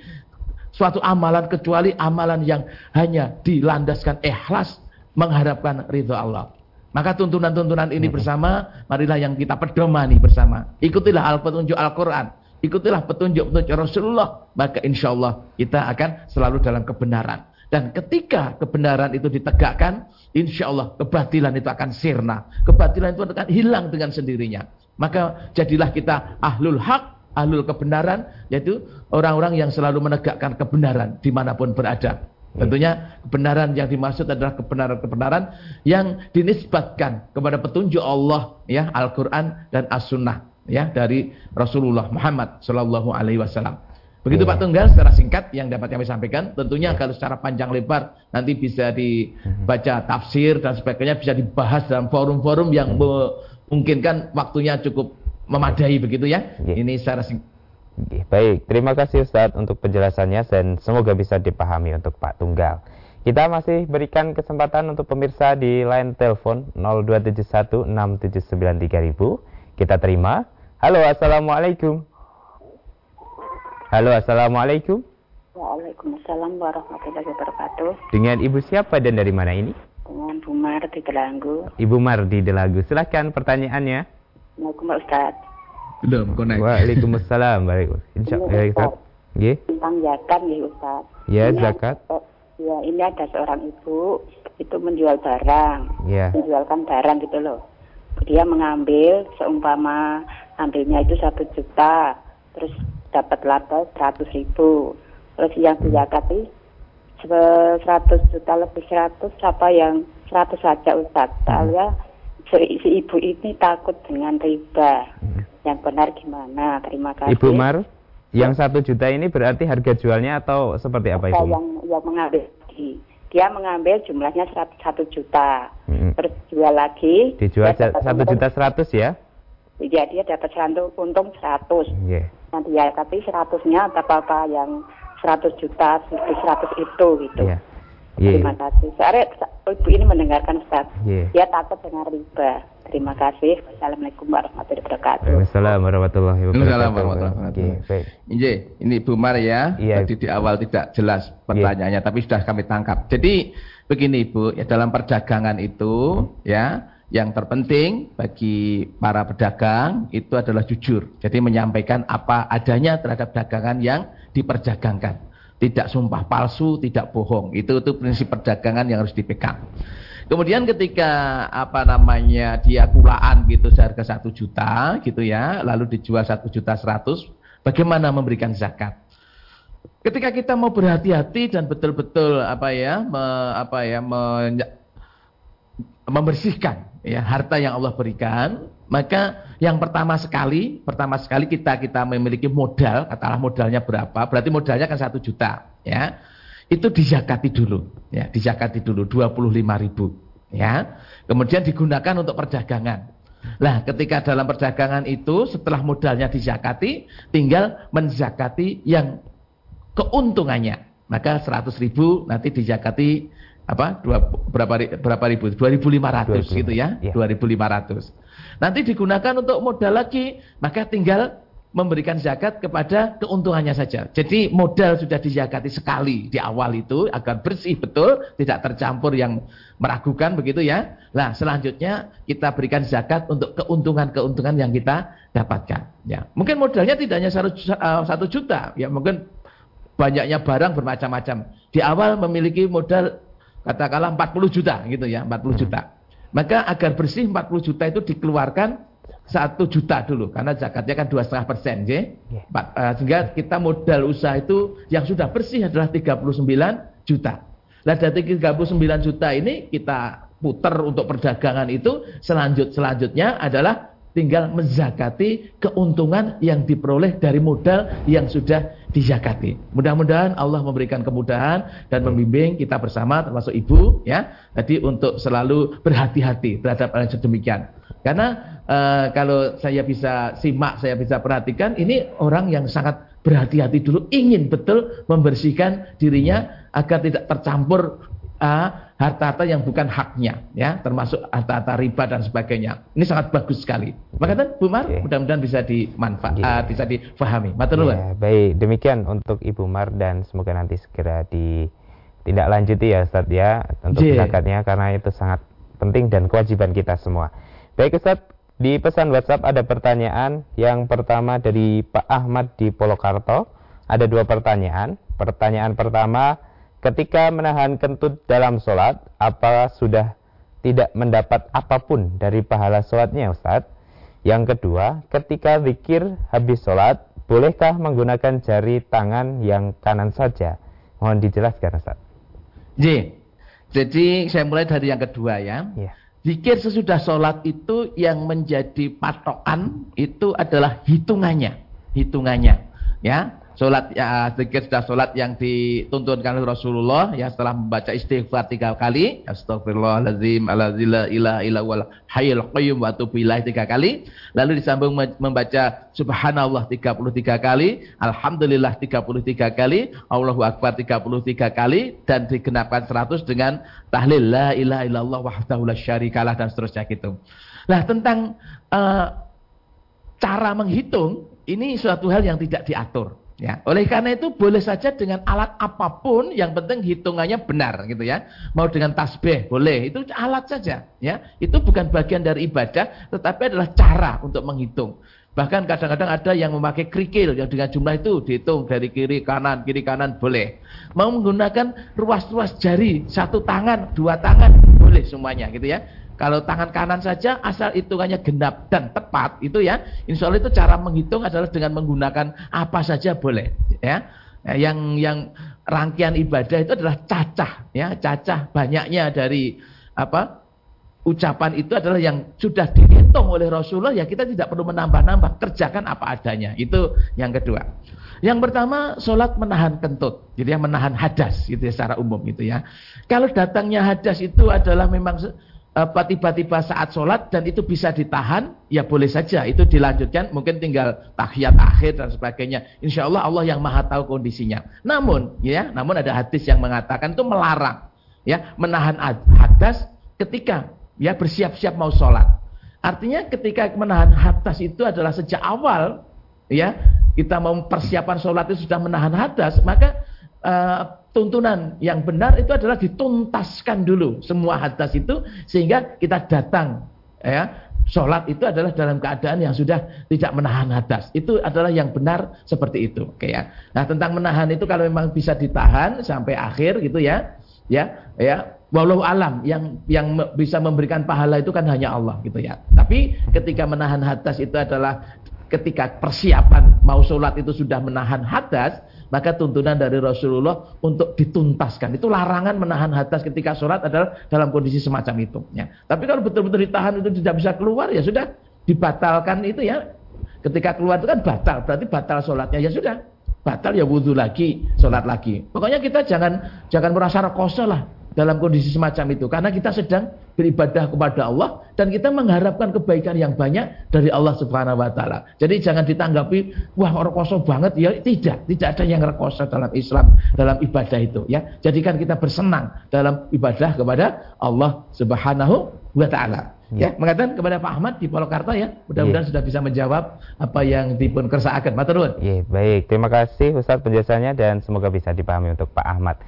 suatu amalan kecuali amalan yang hanya dilandaskan ikhlas mengharapkan ridho Allah. Maka tuntunan-tuntunan ini bersama, marilah yang kita pedomani bersama. Ikutilah al petunjuk Al-Quran. Ikutilah petunjuk-petunjuk Rasulullah. Maka insya Allah kita akan selalu dalam kebenaran. Dan ketika kebenaran itu ditegakkan, insya Allah kebatilan itu akan sirna. Kebatilan itu akan hilang dengan sendirinya. Maka jadilah kita ahlul hak, ahlul kebenaran, yaitu orang-orang yang selalu menegakkan kebenaran di mana pun berada. Tentunya kebenaran yang dimaksud adalah kebenaran-kebenaran yang dinisbatkan kepada petunjuk Allah ya Al-Qur'an dan As-Sunnah ya dari Rasulullah Muhammad sallallahu alaihi wasallam. Begitu. Pak Tunggal secara singkat yang dapat kami sampaikan. Tentunya yeah. kalau secara panjang lebar nanti bisa dibaca tafsir dan sebagainya bisa dibahas dalam forum-forum yang memungkinkan waktunya cukup memadai begitu ya. Yeah. Ini secara singkat Baik, terima kasih Ustaz untuk penjelasannya dan semoga bisa dipahami untuk Pak Tunggal. Kita masih berikan kesempatan untuk pemirsa di line telepon 02716793000. Kita terima. Halo, Assalamualaikum. Halo, Assalamualaikum. Waalaikumsalam warahmatullahi wabarakatuh. Dengan Ibu siapa dan dari mana ini? Dengan Bu Mar di Delagu. Ibu Mar di Delagu. Silahkan pertanyaannya. Assalamualaikum Ustaz. Belum connect. Waalaikumsalam. Insyaallah ya Ustaz. Nggih. Tentang zakat nggih Ustaz. Ya, zakat. Ya, ini ada seorang ibu itu menjual barang. Ya. Menjualkan barang gitu loh. Dia mengambil seumpama ambilnya itu satu juta, terus dapat laba seratus ribu. Terus yang dizakati seratus juta lebih seratus apa yang seratus saja Ustaz. Soalnya si, si ibu ini takut dengan riba. Hmm yang benar gimana? Terima kasih. Ibu Mar, yang satu juta ini berarti harga jualnya atau seperti apa Ibu? Yang, yang mengambil dia mengambil jumlahnya satu juta, hmm. terus jual lagi. Dijual satu juta seratus ya? Iya dia dapat seratus untung seratus. Yeah. Nanti ya tapi seratusnya apa apa yang seratus juta seratus itu gitu. Yeah. Yeah. Terima kasih. Soalnya ibu ini mendengarkan Ustaz. Yeah. Dia takut dengan riba. Terima kasih. Wassalamualaikum warahmatullahi wabarakatuh. Wassalamualaikum warahmatullahi wabarakatuh. Wassalamualaikum warahmatullahi wabarakatuh. Ini, ini Bu Mar ya. Iya. Tadi di awal tidak jelas pertanyaannya, yeah. tapi sudah kami tangkap. Jadi begini Ibu, ya dalam perdagangan itu ya yang terpenting bagi para pedagang itu adalah jujur. Jadi menyampaikan apa adanya terhadap dagangan yang diperdagangkan. Tidak sumpah palsu, tidak bohong. Itu itu prinsip perdagangan yang harus dipegang. Kemudian ketika apa namanya dia kulaan gitu seharga satu juta gitu ya, lalu dijual satu juta seratus, bagaimana memberikan zakat? Ketika kita mau berhati-hati dan betul-betul apa ya, me, apa ya, me, membersihkan ya harta yang Allah berikan, maka yang pertama sekali, pertama sekali kita kita memiliki modal, katalah modalnya berapa? Berarti modalnya kan satu juta, ya itu dizakati dulu ya dizakati dulu 25 ribu ya kemudian digunakan untuk perdagangan Nah, ketika dalam perdagangan itu setelah modalnya dizakati, tinggal menzakati yang keuntungannya. Maka 100 ribu nanti dizakati apa? Dua, berapa berapa ribu? 2.500 gitu ya, ya. 2.500. Nanti digunakan untuk modal lagi, maka tinggal memberikan zakat kepada keuntungannya saja. Jadi modal sudah dizakati sekali di awal itu agar bersih betul, tidak tercampur yang meragukan begitu ya. Nah, selanjutnya kita berikan zakat untuk keuntungan-keuntungan yang kita dapatkan. Ya, mungkin modalnya tidak hanya eh, satu juta, ya mungkin banyaknya barang bermacam-macam. Di awal memiliki modal katakanlah 40 juta gitu ya, 40 juta. Maka agar bersih 40 juta itu dikeluarkan satu juta dulu karena zakatnya kan dua setengah persen, yeah. uh, sehingga kita modal usaha itu yang sudah bersih adalah 39 juta. Nah dari 39 juta ini kita putar untuk perdagangan itu selanjut selanjutnya adalah tinggal menzakati keuntungan yang diperoleh dari modal yang sudah dizakati. Mudah-mudahan Allah memberikan kemudahan dan membimbing kita bersama termasuk ibu ya. Tadi untuk selalu berhati-hati terhadap hal yang. Karena uh, kalau saya bisa simak, saya bisa perhatikan ini orang yang sangat berhati-hati dulu ingin betul membersihkan dirinya agar tidak tercampur harta-harta yang bukan haknya ya termasuk harta-harta riba dan sebagainya ini sangat bagus sekali maka kan Bu Mar okay. mudah-mudahan bisa dimanfaat yeah. uh, bisa difahami matur yeah, baik demikian untuk Ibu Mar dan semoga nanti segera ditindaklanjuti ya Ustaz ya untuk yeah. zakatnya karena itu sangat penting dan kewajiban kita semua. Baik Ustaz, di pesan WhatsApp ada pertanyaan. Yang pertama dari Pak Ahmad di Polokarto. Ada dua pertanyaan. Pertanyaan pertama, ketika menahan kentut dalam sholat, apa sudah tidak mendapat apa pun dari pahala sholatnya Ustaz? Yang kedua, ketika zikir habis sholat, bolehkah menggunakan jari tangan yang kanan saja? Mohon dijelaskan Ustaz. J. Jadi saya mulai dari yang kedua ya. ya. Zikir sesudah sholat itu yang menjadi patokan itu adalah hitungannya. Hitungannya. Ya, Sholat ya, sedikit sudah sholat yang dituntunkan oleh Rasulullah ya setelah membaca istighfar tiga kali. Astagfirullahaladzim alazila ilah ilah wal hayil qayyum wa atubilah tiga kali. Lalu disambung membaca subhanallah 33 kali alhamdulillah 33 kali Allahu akbar 33 kali dan digenapkan 100 dengan tahlil la ilaha illallah wahdahu la syarikalah dan seterusnya gitu. Nah tentang uh, cara menghitung ini suatu hal yang tidak diatur Ya, oleh karena itu boleh saja dengan alat apa pun yang penting hitungannya benar gitu ya. Mau dengan tasbih boleh, itu alat saja ya. Itu bukan bagian dari ibadah tetapi adalah cara untuk menghitung. Bahkan kadang-kadang ada yang memakai kerikil yang dengan jumlah itu dihitung dari kiri kanan, kiri kanan boleh. Mau menggunakan ruas-ruas jari, satu tangan, dua tangan, boleh semuanya gitu ya. Kalau tangan kanan saja asal hitungannya genap dan tepat itu ya, insya Allah itu cara menghitung adalah dengan menggunakan apa saja boleh ya. Yang yang rangkaian ibadah itu adalah cacah ya, cacah banyaknya dari apa ucapan itu adalah yang sudah dihitung oleh Rasulullah ya kita tidak perlu menambah-nambah kerjakan apa adanya. Itu yang kedua. Yang pertama sholat menahan kentut jadi yang menahan hadas gitu ya secara umum gitu ya. Kalau datangnya hadas itu adalah memang apa tiba-tiba saat sholat dan itu bisa ditahan, ya boleh saja itu dilanjutkan, mungkin tinggal tahiyat akhir dan sebagainya. Insya Allah Allah yang maha tahu kondisinya. Namun, ya, namun ada hadis yang mengatakan itu melarang, ya, menahan hadas ketika ya bersiap-siap mau sholat. Artinya ketika menahan hadas itu adalah sejak awal, ya, kita mau persiapan sholat itu sudah menahan hadas, maka uh, tuntunan. Yang benar itu adalah dituntaskan dulu semua hadas itu sehingga kita datang ya. Sholat itu adalah dalam keadaan yang sudah tidak menahan hadas. Itu adalah yang benar seperti itu oke ya. Nah tentang menahan itu kalau memang bisa ditahan sampai akhir gitu ya ya ya. Walau alam yang yang bisa memberikan pahala itu kan hanya Allah gitu ya. Tapi ketika menahan hadas itu adalah ketika persiapan mau sholat itu sudah menahan hadas maka tuntunan dari Rasulullah untuk dituntaskan. Itu larangan menahan hadas ketika sholat adalah dalam kondisi semacam itu. Ya. Tapi kalau betul-betul ditahan itu tidak bisa keluar, ya sudah dibatalkan itu ya. Ketika keluar itu kan batal, berarti batal sholatnya ya sudah. Batal ya wudhu lagi, sholat lagi. Pokoknya kita jangan jangan merasa rekoso lah dalam kondisi semacam itu karena kita sedang beribadah kepada Allah dan kita mengharapkan kebaikan yang banyak dari Allah Subhanahu wa taala. Jadi jangan ditanggapi wah rekoso banget ya tidak, tidak ada yang rekoso dalam Islam dalam ibadah itu ya. Jadikan kita bersenang dalam ibadah kepada Allah Subhanahu wa taala. Ya, ya mengatakan kepada Pak Ahmad di Polokarta ya. Mudah-mudahan ya. sudah bisa menjawab apa yang dipun kersaakan. Matur Ya, baik. Terima kasih Ustaz penjelasannya dan semoga bisa dipahami untuk Pak Ahmad.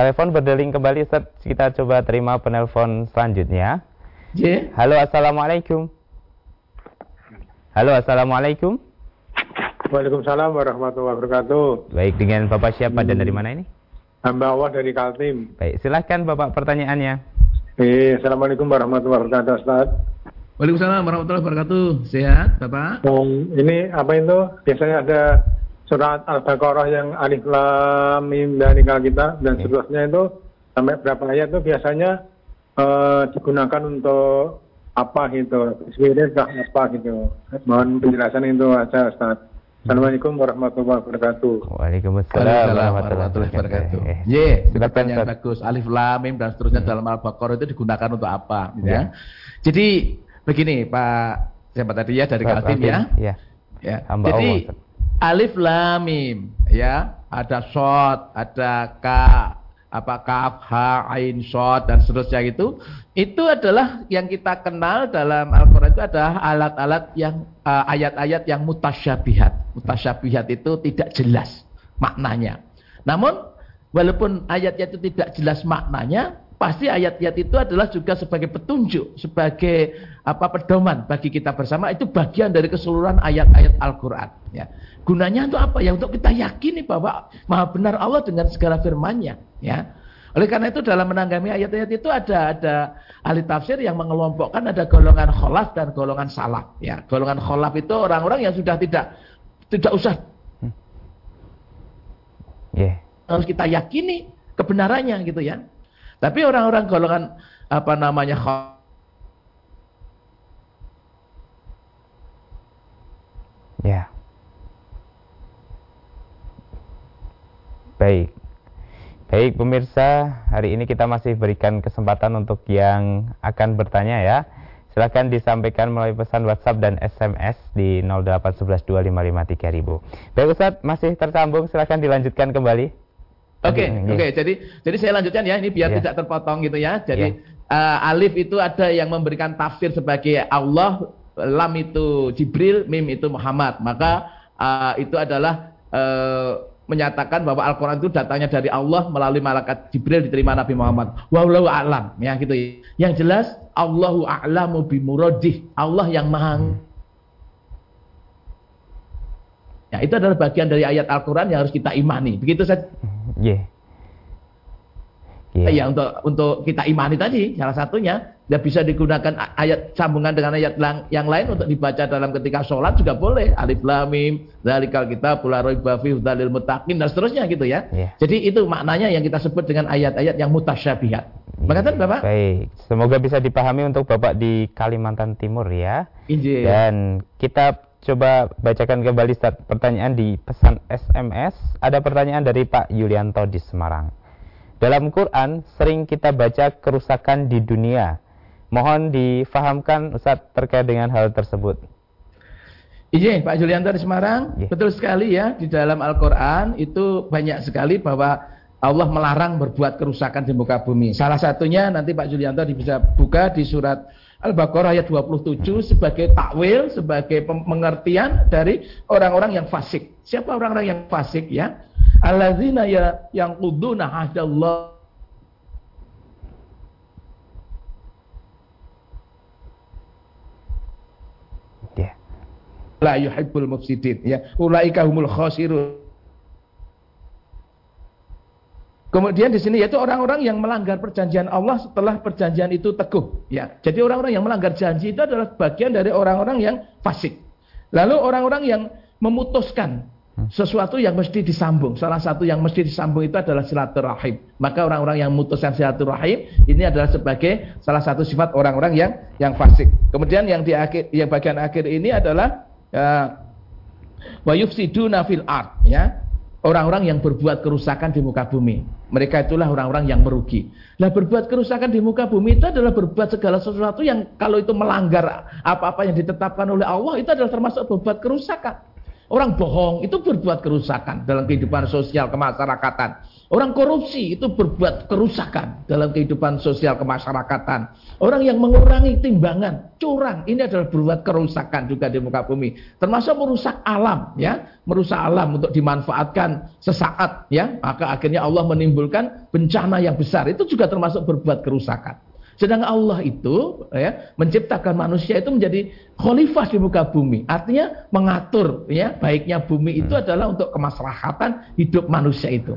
Telepon berdeling kembali, Ustaz. Kita coba terima penelpon selanjutnya. Yeah. Halo, Assalamualaikum. Halo, Assalamualaikum. Waalaikumsalam warahmatullahi wabarakatuh. Baik, dengan Bapak siapa hmm. dan dari mana ini? Hamba Allah dari Kaltim. Baik, silahkan Bapak pertanyaannya. Eh, Assalamualaikum warahmatullahi wabarakatuh, Ustaz. Waalaikumsalam warahmatullahi wabarakatuh. Sehat, Bapak? Um, ini apa itu? Biasanya ada surat Al-Baqarah yang alif lam mim dari kita dan seterusnya itu sampai berapa ayat itu biasanya uh, digunakan untuk apa gitu sebenarnya apa gitu mohon penjelasan itu aja Ustaz Assalamualaikum warahmatullahi wabarakatuh. Waalaikumsalam warahmatullahi wabarakatuh. Ye, silakan yang bagus. Alif lam mim dan seterusnya dalam Al-Baqarah itu digunakan untuk apa gitu ya. Jadi begini Pak siapa tadi ya dari Kaltim ya. Ya. Ya. Jadi alif lam mim. Ya ada shot ada ka apa kaf ha ain shot dan seterusnya itu itu adalah yang kita kenal dalam Al-Qur'an itu adalah alat-alat yang uh, ayat-ayat yang mutasyabihat. Mutasyabihat itu tidak jelas maknanya. Namun walaupun ayatnya itu tidak jelas maknanya pasti ayat-ayat itu adalah juga sebagai petunjuk, sebagai apa pedoman bagi kita bersama itu bagian dari keseluruhan ayat-ayat Al-Qur'an ya. Gunanya untuk apa? Ya untuk kita yakini bahwa Maha benar Allah dengan segala firman-Nya ya. Oleh karena itu dalam menanggami ayat-ayat itu ada ada ahli tafsir yang mengelompokkan ada golongan kholaf dan golongan salaf. Ya, golongan kholaf itu orang-orang yang sudah tidak tidak usah hmm. yeah. harus kita yakini kebenarannya gitu ya. Tapi orang-orang golongan apa namanya kholaf Ya. Baik. Baik pemirsa, hari ini kita masih berikan kesempatan untuk yang akan bertanya ya. Silahkan disampaikan melalui pesan WhatsApp dan SMS di 08112553000. Baik Ustaz, masih tersambung, silahkan dilanjutkan kembali. Oke, okay, oke. Okay, jadi jadi saya lanjutkan ya, ini biar yeah. tidak terpotong gitu ya. Jadi yeah. uh, alif itu ada yang memberikan tafsir sebagai Allah, lam itu Jibril, mim itu Muhammad. Maka uh, itu adalah uh, menyatakan bahwa Al-Quran itu datangnya dari Allah melalui malaikat Jibril diterima Nabi Muhammad. Wallahu a'lam, ya gitu. Yang jelas Allahu a'lamu bimuradih. Allah yang maha Ya, itu adalah bagian dari ayat Al-Quran yang harus kita imani. Begitu saja. Yeah. Yeah. Ya untuk untuk kita imani tadi salah satunya ya bisa digunakan ayat sambungan dengan ayat yang lain untuk dibaca dalam ketika sholat juga boleh alif lam mim dzalikal kitab la raiba dalil muttaqin dan seterusnya gitu ya. Yeah. Jadi itu maknanya yang kita sebut dengan ayat-ayat yang mutasyabihat. Yeah. Makatan Bapak? Baik, semoga bisa dipahami untuk Bapak di Kalimantan Timur ya. Injil. Dan kita coba bacakan kembali start pertanyaan di pesan SMS. Ada pertanyaan dari Pak Yulianto di Semarang. Dalam Quran sering kita baca kerusakan di dunia. Mohon difahamkan Ustaz terkait dengan hal tersebut. Iya Pak Julianto di Semarang, yeah. betul sekali ya di dalam Al-Quran itu banyak sekali bahwa Allah melarang berbuat kerusakan di muka bumi. Salah satunya nanti Pak Julianto bisa buka di surat Al-Baqarah ayat 27 sebagai takwil, sebagai pengertian dari orang-orang yang fasik. Siapa orang-orang yang fasik ya? alladzina ya yang kuduna ahdallah ya la yuhibbul mufsidin ya ulaika humul khasirun Kemudian di sini yaitu orang-orang yang melanggar perjanjian Allah setelah perjanjian itu teguh. Ya, jadi orang-orang yang melanggar janji itu adalah bagian dari orang-orang yang fasik. Lalu orang-orang yang memutuskan sesuatu yang mesti disambung. Salah satu yang mesti disambung itu adalah silaturahim. Maka orang-orang yang memutuskan silaturahim ini adalah sebagai salah satu sifat orang-orang yang yang fasik. Kemudian yang di akhir yang bagian akhir ini adalah ya, wa yufsiduna fil art ya. Orang-orang yang berbuat kerusakan di muka bumi. Mereka itulah orang-orang yang merugi. Nah berbuat kerusakan di muka bumi itu adalah berbuat segala sesuatu yang kalau itu melanggar apa-apa yang ditetapkan oleh Allah itu adalah termasuk berbuat kerusakan. Orang bohong itu berbuat kerusakan dalam kehidupan sosial kemasyarakatan. Orang korupsi itu berbuat kerusakan dalam kehidupan sosial kemasyarakatan. Orang yang mengurangi timbangan, curang, ini adalah berbuat kerusakan juga di muka bumi. Termasuk merusak alam, ya, merusak alam untuk dimanfaatkan sesaat, ya. Maka akhirnya Allah menimbulkan bencana yang besar. Itu juga termasuk berbuat kerusakan. Sedang Allah itu ya, menciptakan manusia itu menjadi khalifah di muka bumi. Artinya mengatur ya baiknya bumi itu hmm. adalah untuk kemaslahatan hidup manusia itu.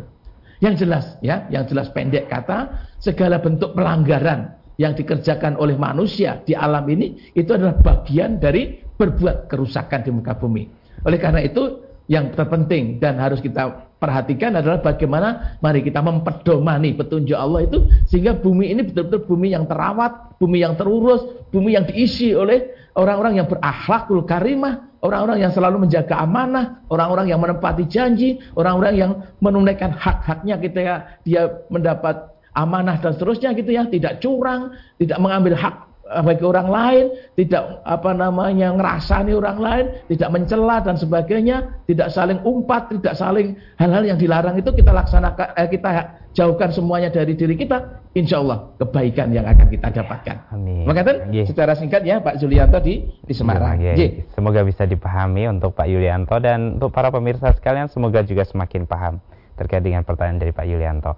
Yang jelas ya, yang jelas pendek kata segala bentuk pelanggaran yang dikerjakan oleh manusia di alam ini itu adalah bagian dari berbuat kerusakan di muka bumi. Oleh karena itu yang terpenting dan harus kita perhatikan adalah bagaimana mari kita memperdomani petunjuk Allah itu sehingga bumi ini betul-betul bumi yang terawat, bumi yang terurus, bumi yang diisi oleh orang-orang yang berakhlakul karimah, orang-orang yang selalu menjaga amanah, orang-orang yang menepati janji, orang-orang yang menunaikan hak-haknya ketika dia mendapat amanah dan seterusnya gitu ya, tidak curang, tidak mengambil hak bagi orang lain, tidak apa namanya ngerasani orang lain, tidak mencela dan sebagainya, tidak saling umpat, tidak saling hal-hal yang dilarang itu kita laksanakan, eh, kita jauhkan semuanya dari diri kita, insya Allah kebaikan yang akan kita dapatkan. Amin. Makanya yeah. secara singkat ya Pak Julianto di di Semarang. Yeah, yeah. Semoga bisa dipahami untuk Pak Yulianto dan untuk para pemirsa sekalian semoga juga semakin paham terkait dengan pertanyaan dari Pak Yulianto.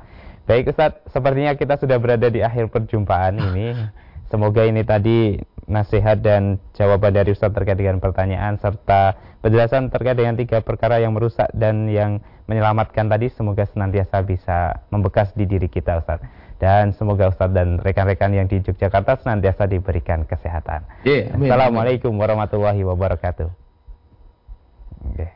Baik Ustaz, sepertinya kita sudah berada di akhir perjumpaan ini. Semoga ini tadi nasihat dan jawaban dari Ustaz terkait dengan pertanyaan serta penjelasan terkait dengan tiga perkara yang merusak dan yang menyelamatkan tadi semoga senantiasa bisa membekas di diri kita Ustaz. Dan semoga Ustaz dan rekan-rekan yang di Yogyakarta senantiasa diberikan kesehatan. Yeah, Assalamualaikum warahmatullahi wabarakatuh. Okay.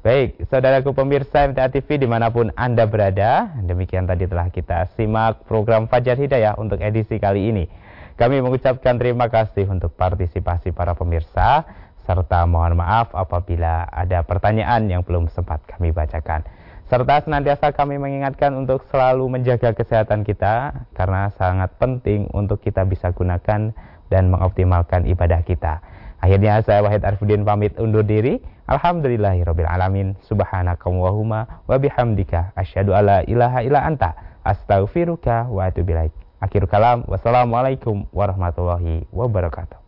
Baik, saudaraku pemirsa MTA TV di mana pun Anda berada, demikian tadi telah kita simak program Fajar Hidayah untuk edisi kali ini. Kami mengucapkan terima kasih untuk partisipasi para pemirsa, serta mohon maaf apabila ada pertanyaan yang belum sempat kami bacakan. Serta senantiasa kami mengingatkan untuk selalu menjaga kesehatan kita, karena sangat penting untuk kita bisa gunakan dan mengoptimalkan ibadah kita. Akhirnya saya Wahid Arifudin pamit undur diri. Alhamdulillahirabbil alamin. Subhanakallahumma wa bihamdika asyhadu alla ilaha illa anta astaghfiruka wa atubu ilaik. Akhir kalam. Wassalamualaikum warahmatullahi wabarakatuh.